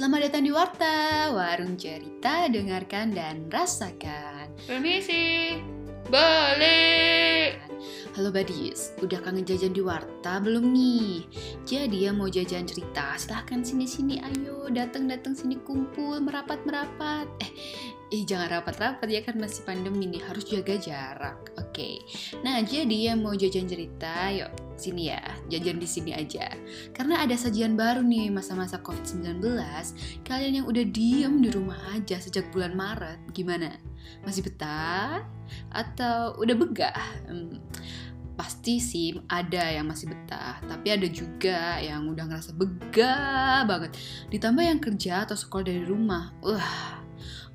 Selamat datang di Warta, warung cerita, dengarkan dan rasakan. Permisi, balik. Halo Badis, udah kangen jajan di Warta belum nih? Jadi yang mau jajan cerita, silahkan sini-sini, ayo datang-datang sini kumpul, merapat-merapat. Eh, eh jangan rapat-rapat ya kan masih pandemi nih, harus jaga jarak. Oke, nah jadi yang mau jajan cerita, yuk sini ya, jajan di sini aja. Karena ada sajian baru nih masa-masa COVID-19, kalian yang udah diem di rumah aja sejak bulan Maret, gimana? Masih betah? Atau udah begah? Hmm, pasti sih ada yang masih betah, tapi ada juga yang udah ngerasa begah banget. Ditambah yang kerja atau sekolah dari rumah, wah,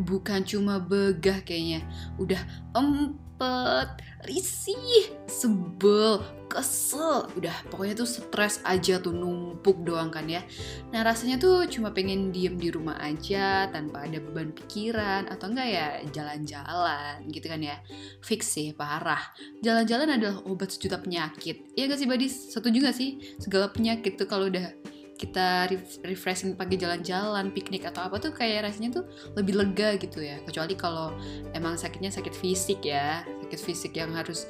bukan cuma begah kayaknya, udah empet, risih, sebel, kesel, udah pokoknya tuh stres aja tuh numpuk doang kan ya. Nah rasanya tuh cuma pengen diem di rumah aja tanpa ada beban pikiran atau enggak ya jalan-jalan gitu kan ya. Fix sih parah. Jalan-jalan adalah obat sejuta penyakit. Iya gak sih Badis? Setuju gak sih? Segala penyakit tuh kalau udah kita refreshing pagi jalan-jalan, piknik atau apa tuh kayak rasanya tuh lebih lega gitu ya. Kecuali kalau emang sakitnya sakit fisik ya, sakit fisik yang harus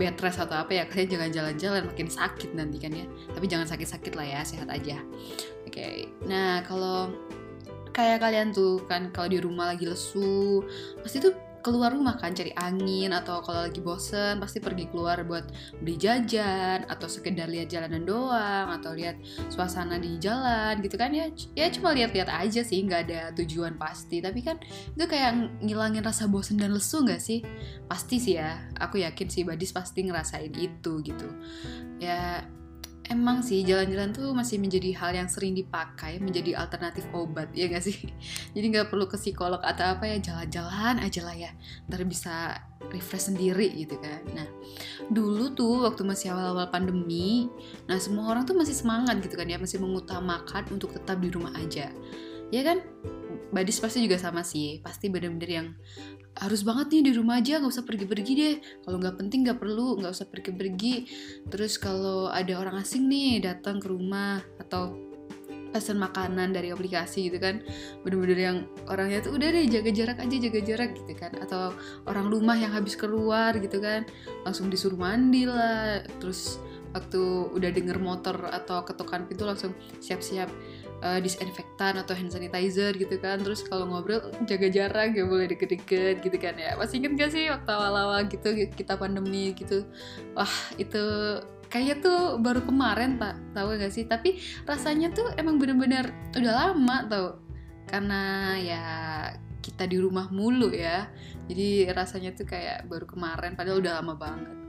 bed rest atau apa ya kalian jangan jalan-jalan makin sakit nanti kan ya. Tapi jangan sakit-sakit lah ya, sehat aja. Oke. Okay. Nah, kalau kayak kalian tuh kan kalau di rumah lagi lesu, pasti tuh keluar rumah kan cari angin atau kalau lagi bosen pasti pergi keluar buat beli jajan atau sekedar lihat jalanan doang atau lihat suasana di jalan gitu kan. Ya ya cuma lihat-lihat aja sih nggak ada tujuan pasti. Tapi kan itu kayak ngilangin rasa bosen dan lesu nggak sih? Pasti sih ya aku yakin sih Badis pasti ngerasain itu gitu. Ya emang sih jalan-jalan tuh masih menjadi hal yang sering dipakai menjadi alternatif obat ya gak sih? Jadi nggak perlu ke psikolog atau apa ya jalan-jalan aja lah ya. Ntar bisa refresh sendiri gitu kan. Nah dulu tuh waktu masih awal-awal pandemi nah semua orang tuh masih semangat gitu kan ya masih mengutamakan untuk tetap di rumah aja ya kan? Badis pasti juga sama sih. Pasti bener-bener yang harus banget nih di rumah aja nggak usah pergi-pergi deh. Kalau nggak penting nggak perlu nggak usah pergi-pergi. Terus kalau ada orang asing nih datang ke rumah atau pesan makanan dari aplikasi gitu kan bener-bener yang orangnya tuh udah deh jaga jarak aja jaga jarak gitu kan. Atau orang rumah yang habis keluar gitu kan langsung disuruh mandi lah. Terus waktu udah denger motor atau ketukan pintu langsung siap-siap uh, disinfektan atau hand sanitizer gitu kan. Terus kalau ngobrol jaga jarak gak boleh deket-deket gitu kan ya. Masih inget gak sih waktu awal-awal gitu kita pandemi gitu? Wah itu kayaknya tuh baru kemarin tak tahu gak sih? Tapi rasanya tuh emang bener-bener udah lama tau. Karena ya kita di rumah mulu ya. Jadi rasanya tuh kayak baru kemarin padahal udah lama banget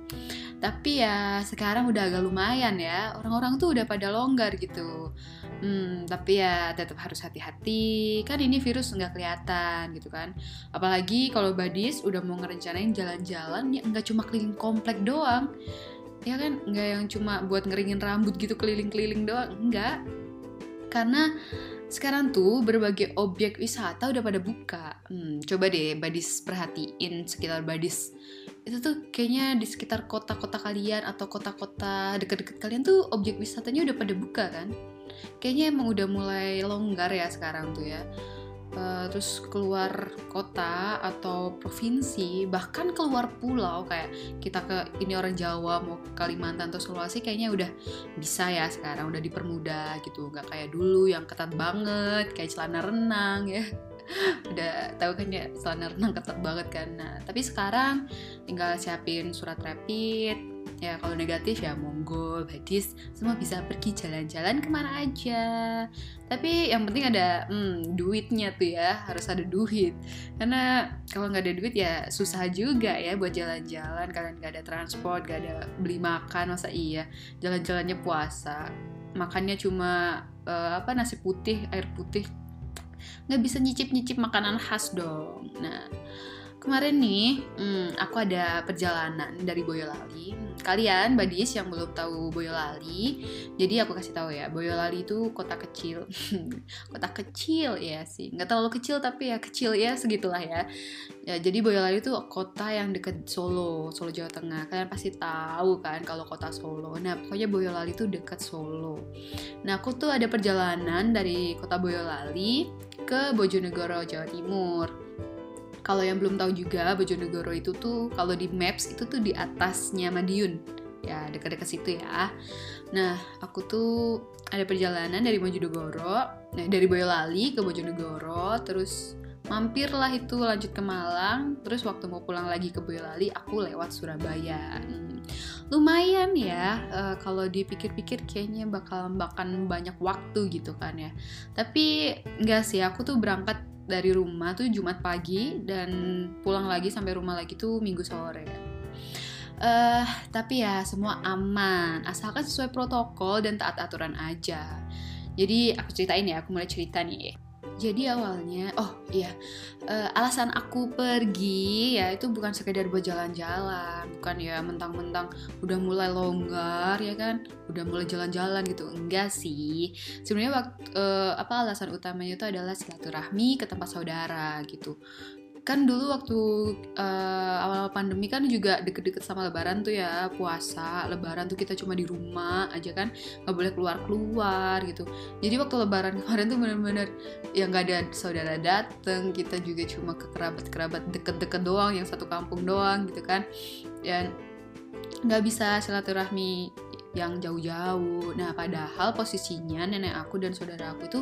tapi ya sekarang udah agak lumayan ya orang-orang tuh udah pada longgar gitu Hmm, tapi ya tetap harus hati-hati, kan ini virus nggak kelihatan gitu kan. Apalagi kalau badis udah mau ngerencanain jalan-jalan ya nggak cuma keliling komplek doang, ya kan nggak yang cuma buat ngeringin rambut gitu keliling-keliling doang, enggak. Karena sekarang tuh berbagai objek wisata udah pada buka. Hmm, coba deh badis perhatiin sekitar badis. Itu tuh kayaknya di sekitar kota-kota kalian atau kota-kota deket-deket kalian tuh objek wisatanya udah pada buka kan? kayaknya emang udah mulai longgar ya sekarang tuh ya. Uh, terus keluar kota atau provinsi bahkan keluar pulau kayak kita ke ini orang Jawa mau ke Kalimantan atau Sulawesi kayaknya udah bisa ya sekarang udah dipermudah gitu. Nggak kayak dulu yang ketat banget kayak celana renang ya udah tahu kan ya celana renang ketat banget kan. Nah tapi sekarang tinggal siapin surat rapid. Ya kalau negatif ya monggo badis. Semua bisa pergi jalan-jalan ke mana aja. Tapi yang penting ada hmm, duitnya tuh ya harus ada duit. Karena kalau nggak ada duit ya susah juga ya buat jalan-jalan. Kalian nggak ada transport nggak ada beli makan masa iya? Jalan-jalannya puasa. Makannya cuma uh, apa nasi putih air putih nggak bisa nyicip-nyicip makanan khas dong. Nah kemarin nih hmm, aku ada perjalanan dari Boyolali kalian badis yang belum tahu Boyolali, jadi aku kasih tahu ya, Boyolali itu kota kecil, kota kecil ya sih, nggak terlalu kecil tapi ya kecil ya segitulah ya. ya jadi Boyolali itu kota yang deket Solo, Solo Jawa Tengah. Kalian pasti tahu kan kalau kota Solo. Nah pokoknya Boyolali itu deket Solo. Nah aku tuh ada perjalanan dari kota Boyolali ke Bojonegoro Jawa Timur kalau yang belum tahu juga Bojonegoro itu tuh kalau di maps itu tuh di atasnya Madiun. Ya dekat-dekat situ ya. Nah aku tuh ada perjalanan dari Bojonegoro nah dari Boyolali ke Bojonegoro terus mampirlah itu lanjut ke Malang terus waktu mau pulang lagi ke Boyolali aku lewat Surabaya. Hmm. lumayan ya uh, kalau dipikir-pikir kayaknya bakal makan banyak waktu gitu kan ya. Tapi enggak sih aku tuh berangkat dari rumah tuh Jumat pagi dan pulang lagi sampai rumah lagi tuh Minggu sore. Uh, tapi ya semua aman, asalkan sesuai protokol dan taat aturan aja. Jadi aku ceritain ya, aku mulai cerita nih jadi awalnya oh iya uh, alasan aku pergi ya itu bukan sekedar buat jalan-jalan bukan ya mentang-mentang udah mulai longgar ya kan udah mulai jalan-jalan gitu enggak sih. Sebenarnya waktu uh, apa alasan utamanya itu adalah silaturahmi ke tempat saudara gitu kan dulu waktu uh, awal pandemi kan juga deket-deket sama lebaran tuh ya puasa lebaran tuh kita cuma di rumah aja kan nggak boleh keluar-keluar gitu. Jadi waktu lebaran kemarin tuh bener-bener ya nggak ada saudara dateng kita juga cuma ke kerabat-kerabat deket-deket doang yang satu kampung doang gitu kan. Dan nggak bisa silaturahmi yang jauh-jauh. Nah, padahal posisinya nenek aku dan saudara aku itu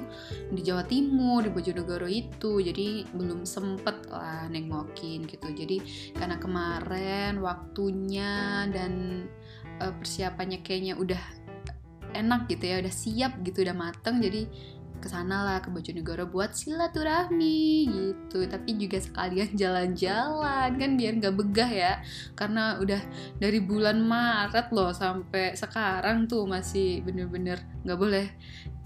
di Jawa Timur, di Bojonegoro itu. Jadi belum sempet lah nengokin gitu. Jadi karena kemarin waktunya dan uh, persiapannya kayaknya udah enak gitu ya, udah siap gitu, udah mateng. Jadi ke sana lah ke Bojonegoro buat silaturahmi gitu. Tapi juga sekalian jalan-jalan kan biar nggak begah ya. Karena udah dari bulan Maret loh sampai sekarang tuh masih bener-bener nggak boleh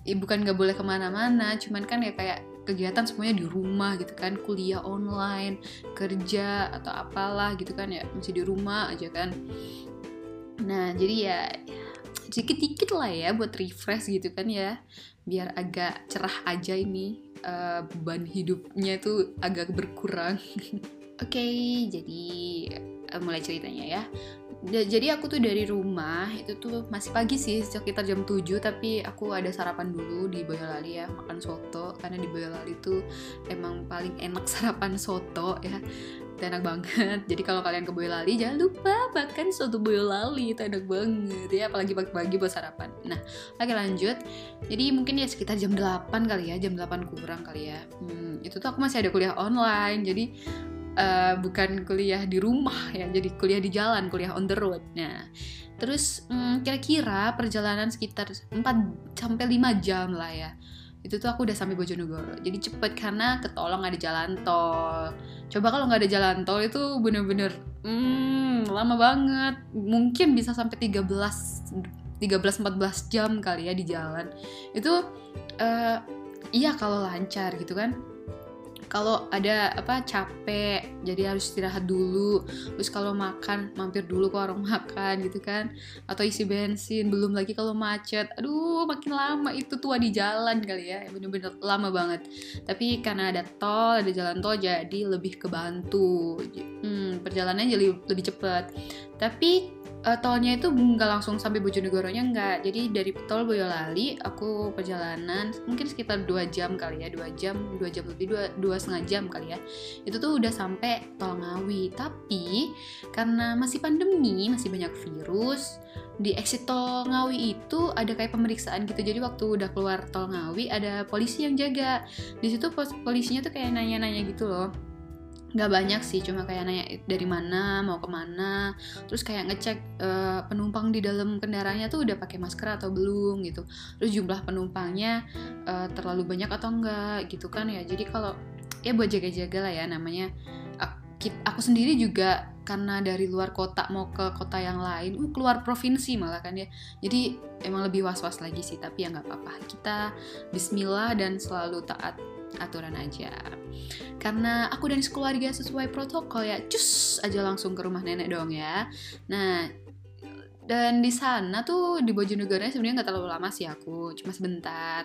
ya bukan nggak boleh ke mana-mana. Cuman kan ya kayak kegiatan semuanya di rumah gitu kan kuliah online kerja atau apalah gitu kan ya masih di rumah aja kan. Nah jadi ya sedikit-dikit lah ya buat refresh gitu kan ya biar agak cerah aja ini uh, beban hidupnya tuh agak berkurang. Oke, okay, jadi uh, mulai ceritanya ya. Jadi aku tuh dari rumah itu tuh masih pagi sih sekitar jam 7 tapi aku ada sarapan dulu di Boyolali ya makan soto karena di Boyolali tuh emang paling enak sarapan soto ya itu enak banget. Jadi kalau kalian ke Boyolali jangan lupa makan soto Boyolali itu enak banget ya apalagi pagi-pagi buat sarapan. Nah oke lanjut. Jadi mungkin ya sekitar jam 8 kali ya jam 8 kurang kali ya. Hmm, itu tuh aku masih ada kuliah online. Jadi uh, bukan kuliah di rumah ya jadi kuliah di jalan kuliah on the road. Nah terus hmm, kira-kira perjalanan sekitar 4 sampai 5 jam lah ya itu tuh aku udah sampai Bojonegoro. Jadi cepet karena ketolong ada jalan tol. Coba kalau nggak ada jalan tol itu bener-bener hmm, lama banget. Mungkin bisa sampai 13 13-14 jam kali ya di jalan. Itu uh, iya kalau lancar gitu kan kalau ada apa capek jadi harus istirahat dulu. Terus kalau makan mampir dulu ke warung makan gitu kan. Atau isi bensin belum lagi kalau macet. Aduh makin lama itu tua di jalan kali ya. Bener-bener lama banget. Tapi karena ada tol ada jalan tol jadi lebih kebantu. Hmm, perjalanannya jadi lebih cepat tapi uh, tolnya itu nggak langsung sampai Bojonegoro-nya nggak. Jadi dari tol Boyolali aku perjalanan mungkin sekitar dua jam kali ya, dua jam, dua jam lebih dua dua setengah jam kali ya. Itu tuh udah sampai tol Ngawi. Tapi karena masih pandemi, masih banyak virus, di exit tol Ngawi itu ada kayak pemeriksaan gitu. Jadi waktu udah keluar tol Ngawi ada polisi yang jaga. Di situ polisinya tuh kayak nanya-nanya gitu loh nggak banyak sih cuma kayak nanya dari mana mau ke mana. Terus kayak ngecek uh, penumpang di dalam kendaraannya tuh udah pakai masker atau belum gitu. Terus jumlah penumpangnya uh, terlalu banyak atau enggak gitu kan ya. Jadi kalau ya buat jaga-jaga lah ya namanya. Aku sendiri juga karena dari luar kota mau ke kota yang lain, uh, keluar provinsi malah kan ya. Jadi emang lebih was-was lagi sih, tapi ya nggak apa-apa. Kita Bismillah dan selalu taat aturan aja. Karena aku dan sekeluarga sesuai protokol ya cus aja langsung ke rumah nenek dong ya. Nah dan di sana tuh di Bojonegoro sebenarnya nggak terlalu lama sih aku cuma sebentar.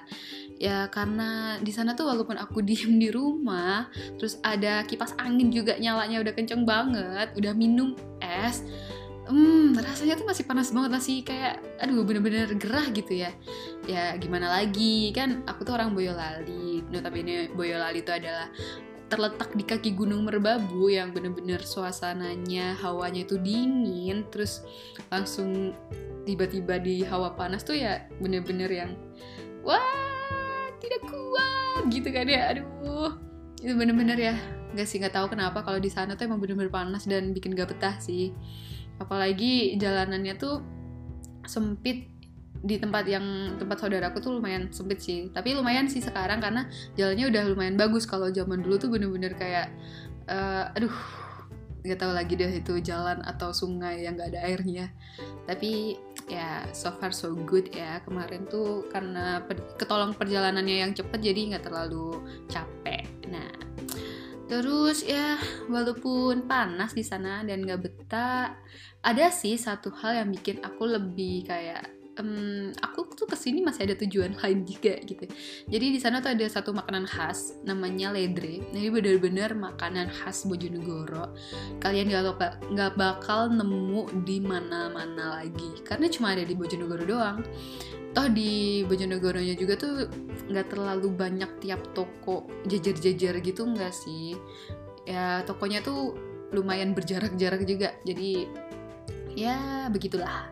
Ya karena di sana tuh walaupun aku diem di rumah terus ada kipas angin juga nyalanya udah kenceng banget udah minum es hmm rasanya tuh masih panas banget masih kayak aduh bener-bener gerah gitu ya. Ya gimana lagi? Kan aku tuh orang Boyolali. Notabene Boyolali itu adalah terletak di kaki Gunung Merbabu yang bener-bener suasananya hawanya itu dingin terus langsung tiba-tiba di hawa panas tuh ya bener-bener yang wah tidak kuat gitu kan ya. Aduh itu bener-bener ya. Nggak sih nggak tahu kenapa kalau di sana tuh emang bener-bener panas dan bikin gak betah sih apalagi jalanannya tuh sempit di tempat yang tempat saudaraku tuh lumayan sempit sih. Tapi lumayan sih sekarang karena jalannya udah lumayan bagus. Kalau zaman dulu tuh bener-bener kayak uh, aduh nggak tahu lagi deh itu jalan atau sungai yang nggak ada airnya. Tapi ya so far so good ya. Kemarin tuh karena ketolong perjalanannya yang cepet jadi nggak terlalu capek terus ya walaupun panas di sana dan nggak betah ada sih satu hal yang bikin aku lebih kayak um, aku tuh ke sini masih ada tujuan lain juga gitu. Jadi di sana tuh ada satu makanan khas namanya ledre. Ini bener-bener makanan khas Bojonegoro. Kalian gak, nggak bakal nemu di mana-mana lagi karena cuma ada di Bojonegoro doang. Toh di Bojonegoronya juga tuh nggak terlalu banyak tiap toko jajar-jajar gitu nggak sih. Ya tokonya tuh lumayan berjarak-jarak juga. Jadi ya begitulah.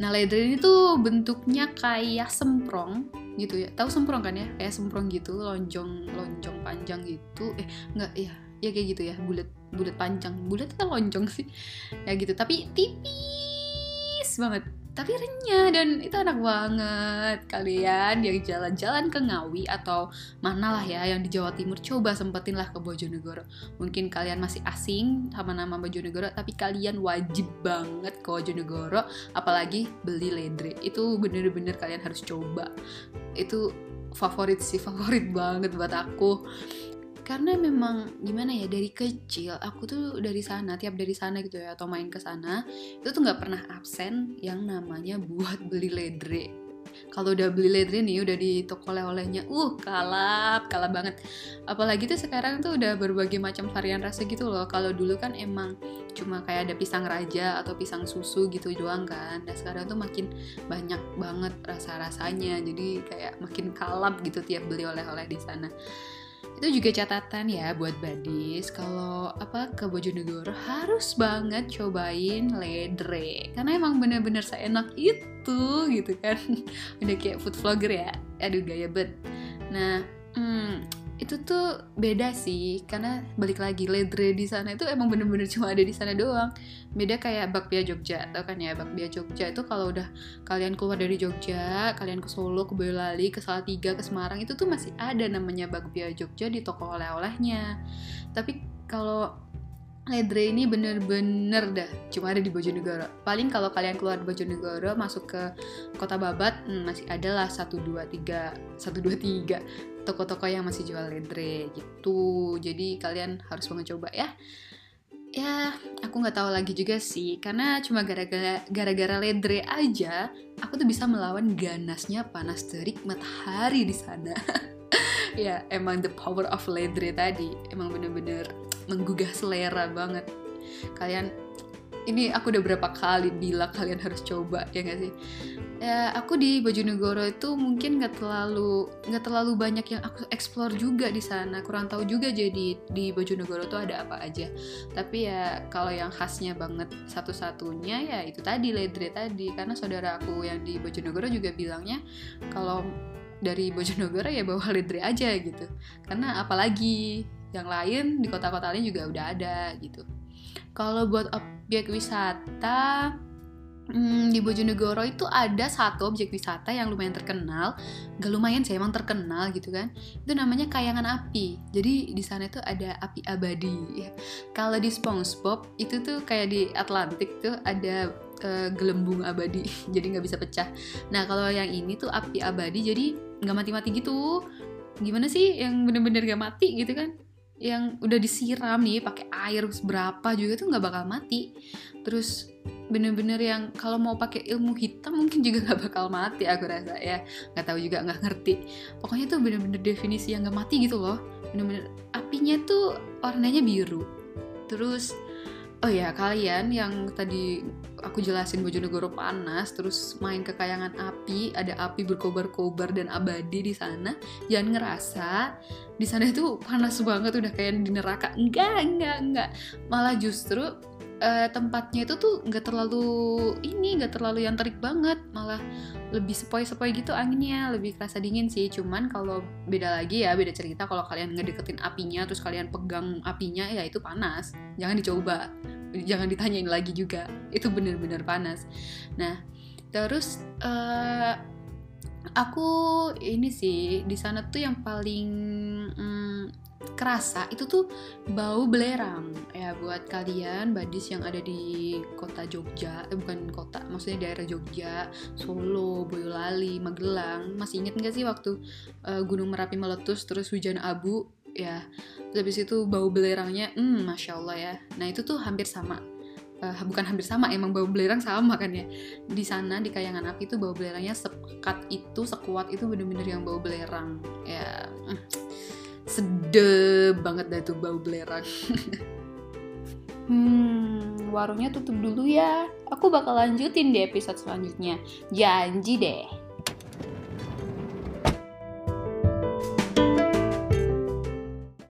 Nah ledre ini tuh bentuknya kayak semprong gitu ya. Tahu semprong kan ya? Kayak semprong gitu lonjong lonjong panjang gitu. Eh nggak ya ya kayak gitu ya bulat bulat panjang. Bulat kan lonjong sih? Ya gitu. Tapi tipis banget tapi renyah dan itu enak banget. Kalian yang jalan-jalan ke Ngawi atau mana lah ya yang di Jawa Timur coba sempetin lah ke Bojonegoro. Mungkin kalian masih asing sama nama Bojonegoro tapi kalian wajib banget ke Bojonegoro apalagi beli ledre. Itu bener-bener kalian harus coba. Itu favorit sih favorit banget buat aku karena memang gimana ya dari kecil aku tuh dari sana tiap dari sana gitu ya atau main ke sana itu tuh nggak pernah absen yang namanya buat beli ledre. Kalau udah beli ledre nih udah di toko oleh-olehnya uh kalap kalap banget. Apalagi tuh sekarang tuh udah berbagai macam varian rasa gitu loh. Kalau dulu kan emang cuma kayak ada pisang raja atau pisang susu gitu doang kan. Nah sekarang tuh makin banyak banget rasa-rasanya. Jadi kayak makin kalap gitu tiap beli oleh-oleh di sana itu juga catatan ya buat badis kalau apa ke Bojonegoro harus banget cobain ledre. Karena emang bener-bener seenak itu gitu kan. Udah kayak food vlogger ya. Aduh gaya bet nah hmm, itu tuh beda sih karena balik lagi ledre di sana itu emang bener-bener cuma ada di sana doang. Beda kayak bakpia Jogja tau kan ya? Bakpia Jogja itu kalau udah kalian keluar dari Jogja kalian ke Solo ke Boyolali ke Salatiga ke Semarang itu tuh masih ada namanya bakpia Jogja di toko oleh-olehnya. Tapi kalau Ledre ini bener-bener dah cuma ada di Bojonegoro. Paling kalau kalian keluar di Bojonegoro masuk ke kota Babat hmm, masih ada lah satu dua tiga satu dua tiga toko-toko yang masih jual ledre gitu. Jadi kalian harus banget coba ya. Ya aku nggak tahu lagi juga sih karena cuma gara-gara gara-gara ledre aja aku tuh bisa melawan ganasnya panas terik matahari di sana. Ya emang the power of ledre tadi emang bener-bener menggugah selera banget. Kalian ini aku udah berapa kali bilang kalian harus coba ya gak sih? Ya aku di Bojonegoro itu mungkin nggak terlalu nggak terlalu banyak yang aku explore juga di sana. Kurang tahu juga jadi di Bojonegoro tuh ada apa aja. Tapi ya kalau yang khasnya banget satu-satunya ya itu tadi ledre tadi. Karena saudara aku yang di Bojonegoro juga bilangnya kalau dari Bojonegoro ya bawa ledre aja gitu. Karena apalagi yang lain di kota-kota lain juga udah ada gitu kalau buat objek wisata Hmm, di Bojonegoro itu ada satu objek wisata yang lumayan terkenal, gak lumayan sih emang terkenal gitu kan. Itu namanya Kayangan Api. Jadi di sana itu ada api abadi. Kalau di SpongeBob itu tuh kayak di Atlantik tuh ada uh, gelembung abadi, jadi nggak bisa pecah. Nah kalau yang ini tuh api abadi, jadi nggak mati-mati gitu. Gimana sih yang bener-bener gak mati gitu kan? Yang udah disiram nih pakai air berapa juga tuh nggak bakal mati. Terus bener-bener yang kalau mau pakai ilmu hitam mungkin juga nggak bakal mati aku rasa ya. Nggak tahu juga nggak ngerti. Pokoknya tuh bener-bener definisi yang nggak mati gitu loh. Bener-bener apinya tuh warnanya biru. Terus oh ya kalian yang tadi aku jelasin Bojonegoro panas terus main ke kayangan api ada api berkobar-kobar dan abadi di sana jangan ngerasa di sana itu panas banget udah kayak di neraka. Enggak enggak enggak. Malah justru uh, tempatnya itu tuh nggak terlalu ini nggak terlalu yang terik banget. Malah lebih sepoi-sepoi gitu anginnya lebih kerasa dingin sih. Cuman kalau beda lagi ya beda cerita kalau kalian ngedeketin apinya terus kalian pegang apinya ya itu panas. Jangan dicoba jangan ditanyain lagi juga. Itu bener-bener panas. Nah terus uh, aku ini sih di sana tuh yang paling hmm, kerasa itu tuh bau belerang. Ya buat kalian badis yang ada di kota Jogja eh bukan kota maksudnya daerah Jogja Solo Boyolali Magelang. Masih inget nggak sih waktu uh, Gunung Merapi meletus terus hujan abu ya terus habis itu bau belerangnya hmm masya Allah ya. Nah itu tuh hampir sama. Uh, bukan hampir sama emang bau belerang sama kan ya. Di sana di kayangan api itu bau belerangnya sekat itu sekuat itu bener-bener yang bau belerang. Ya mm sedep banget dah tuh bau belerang. Hmm warungnya tutup dulu ya. Aku bakal lanjutin di episode selanjutnya. Janji deh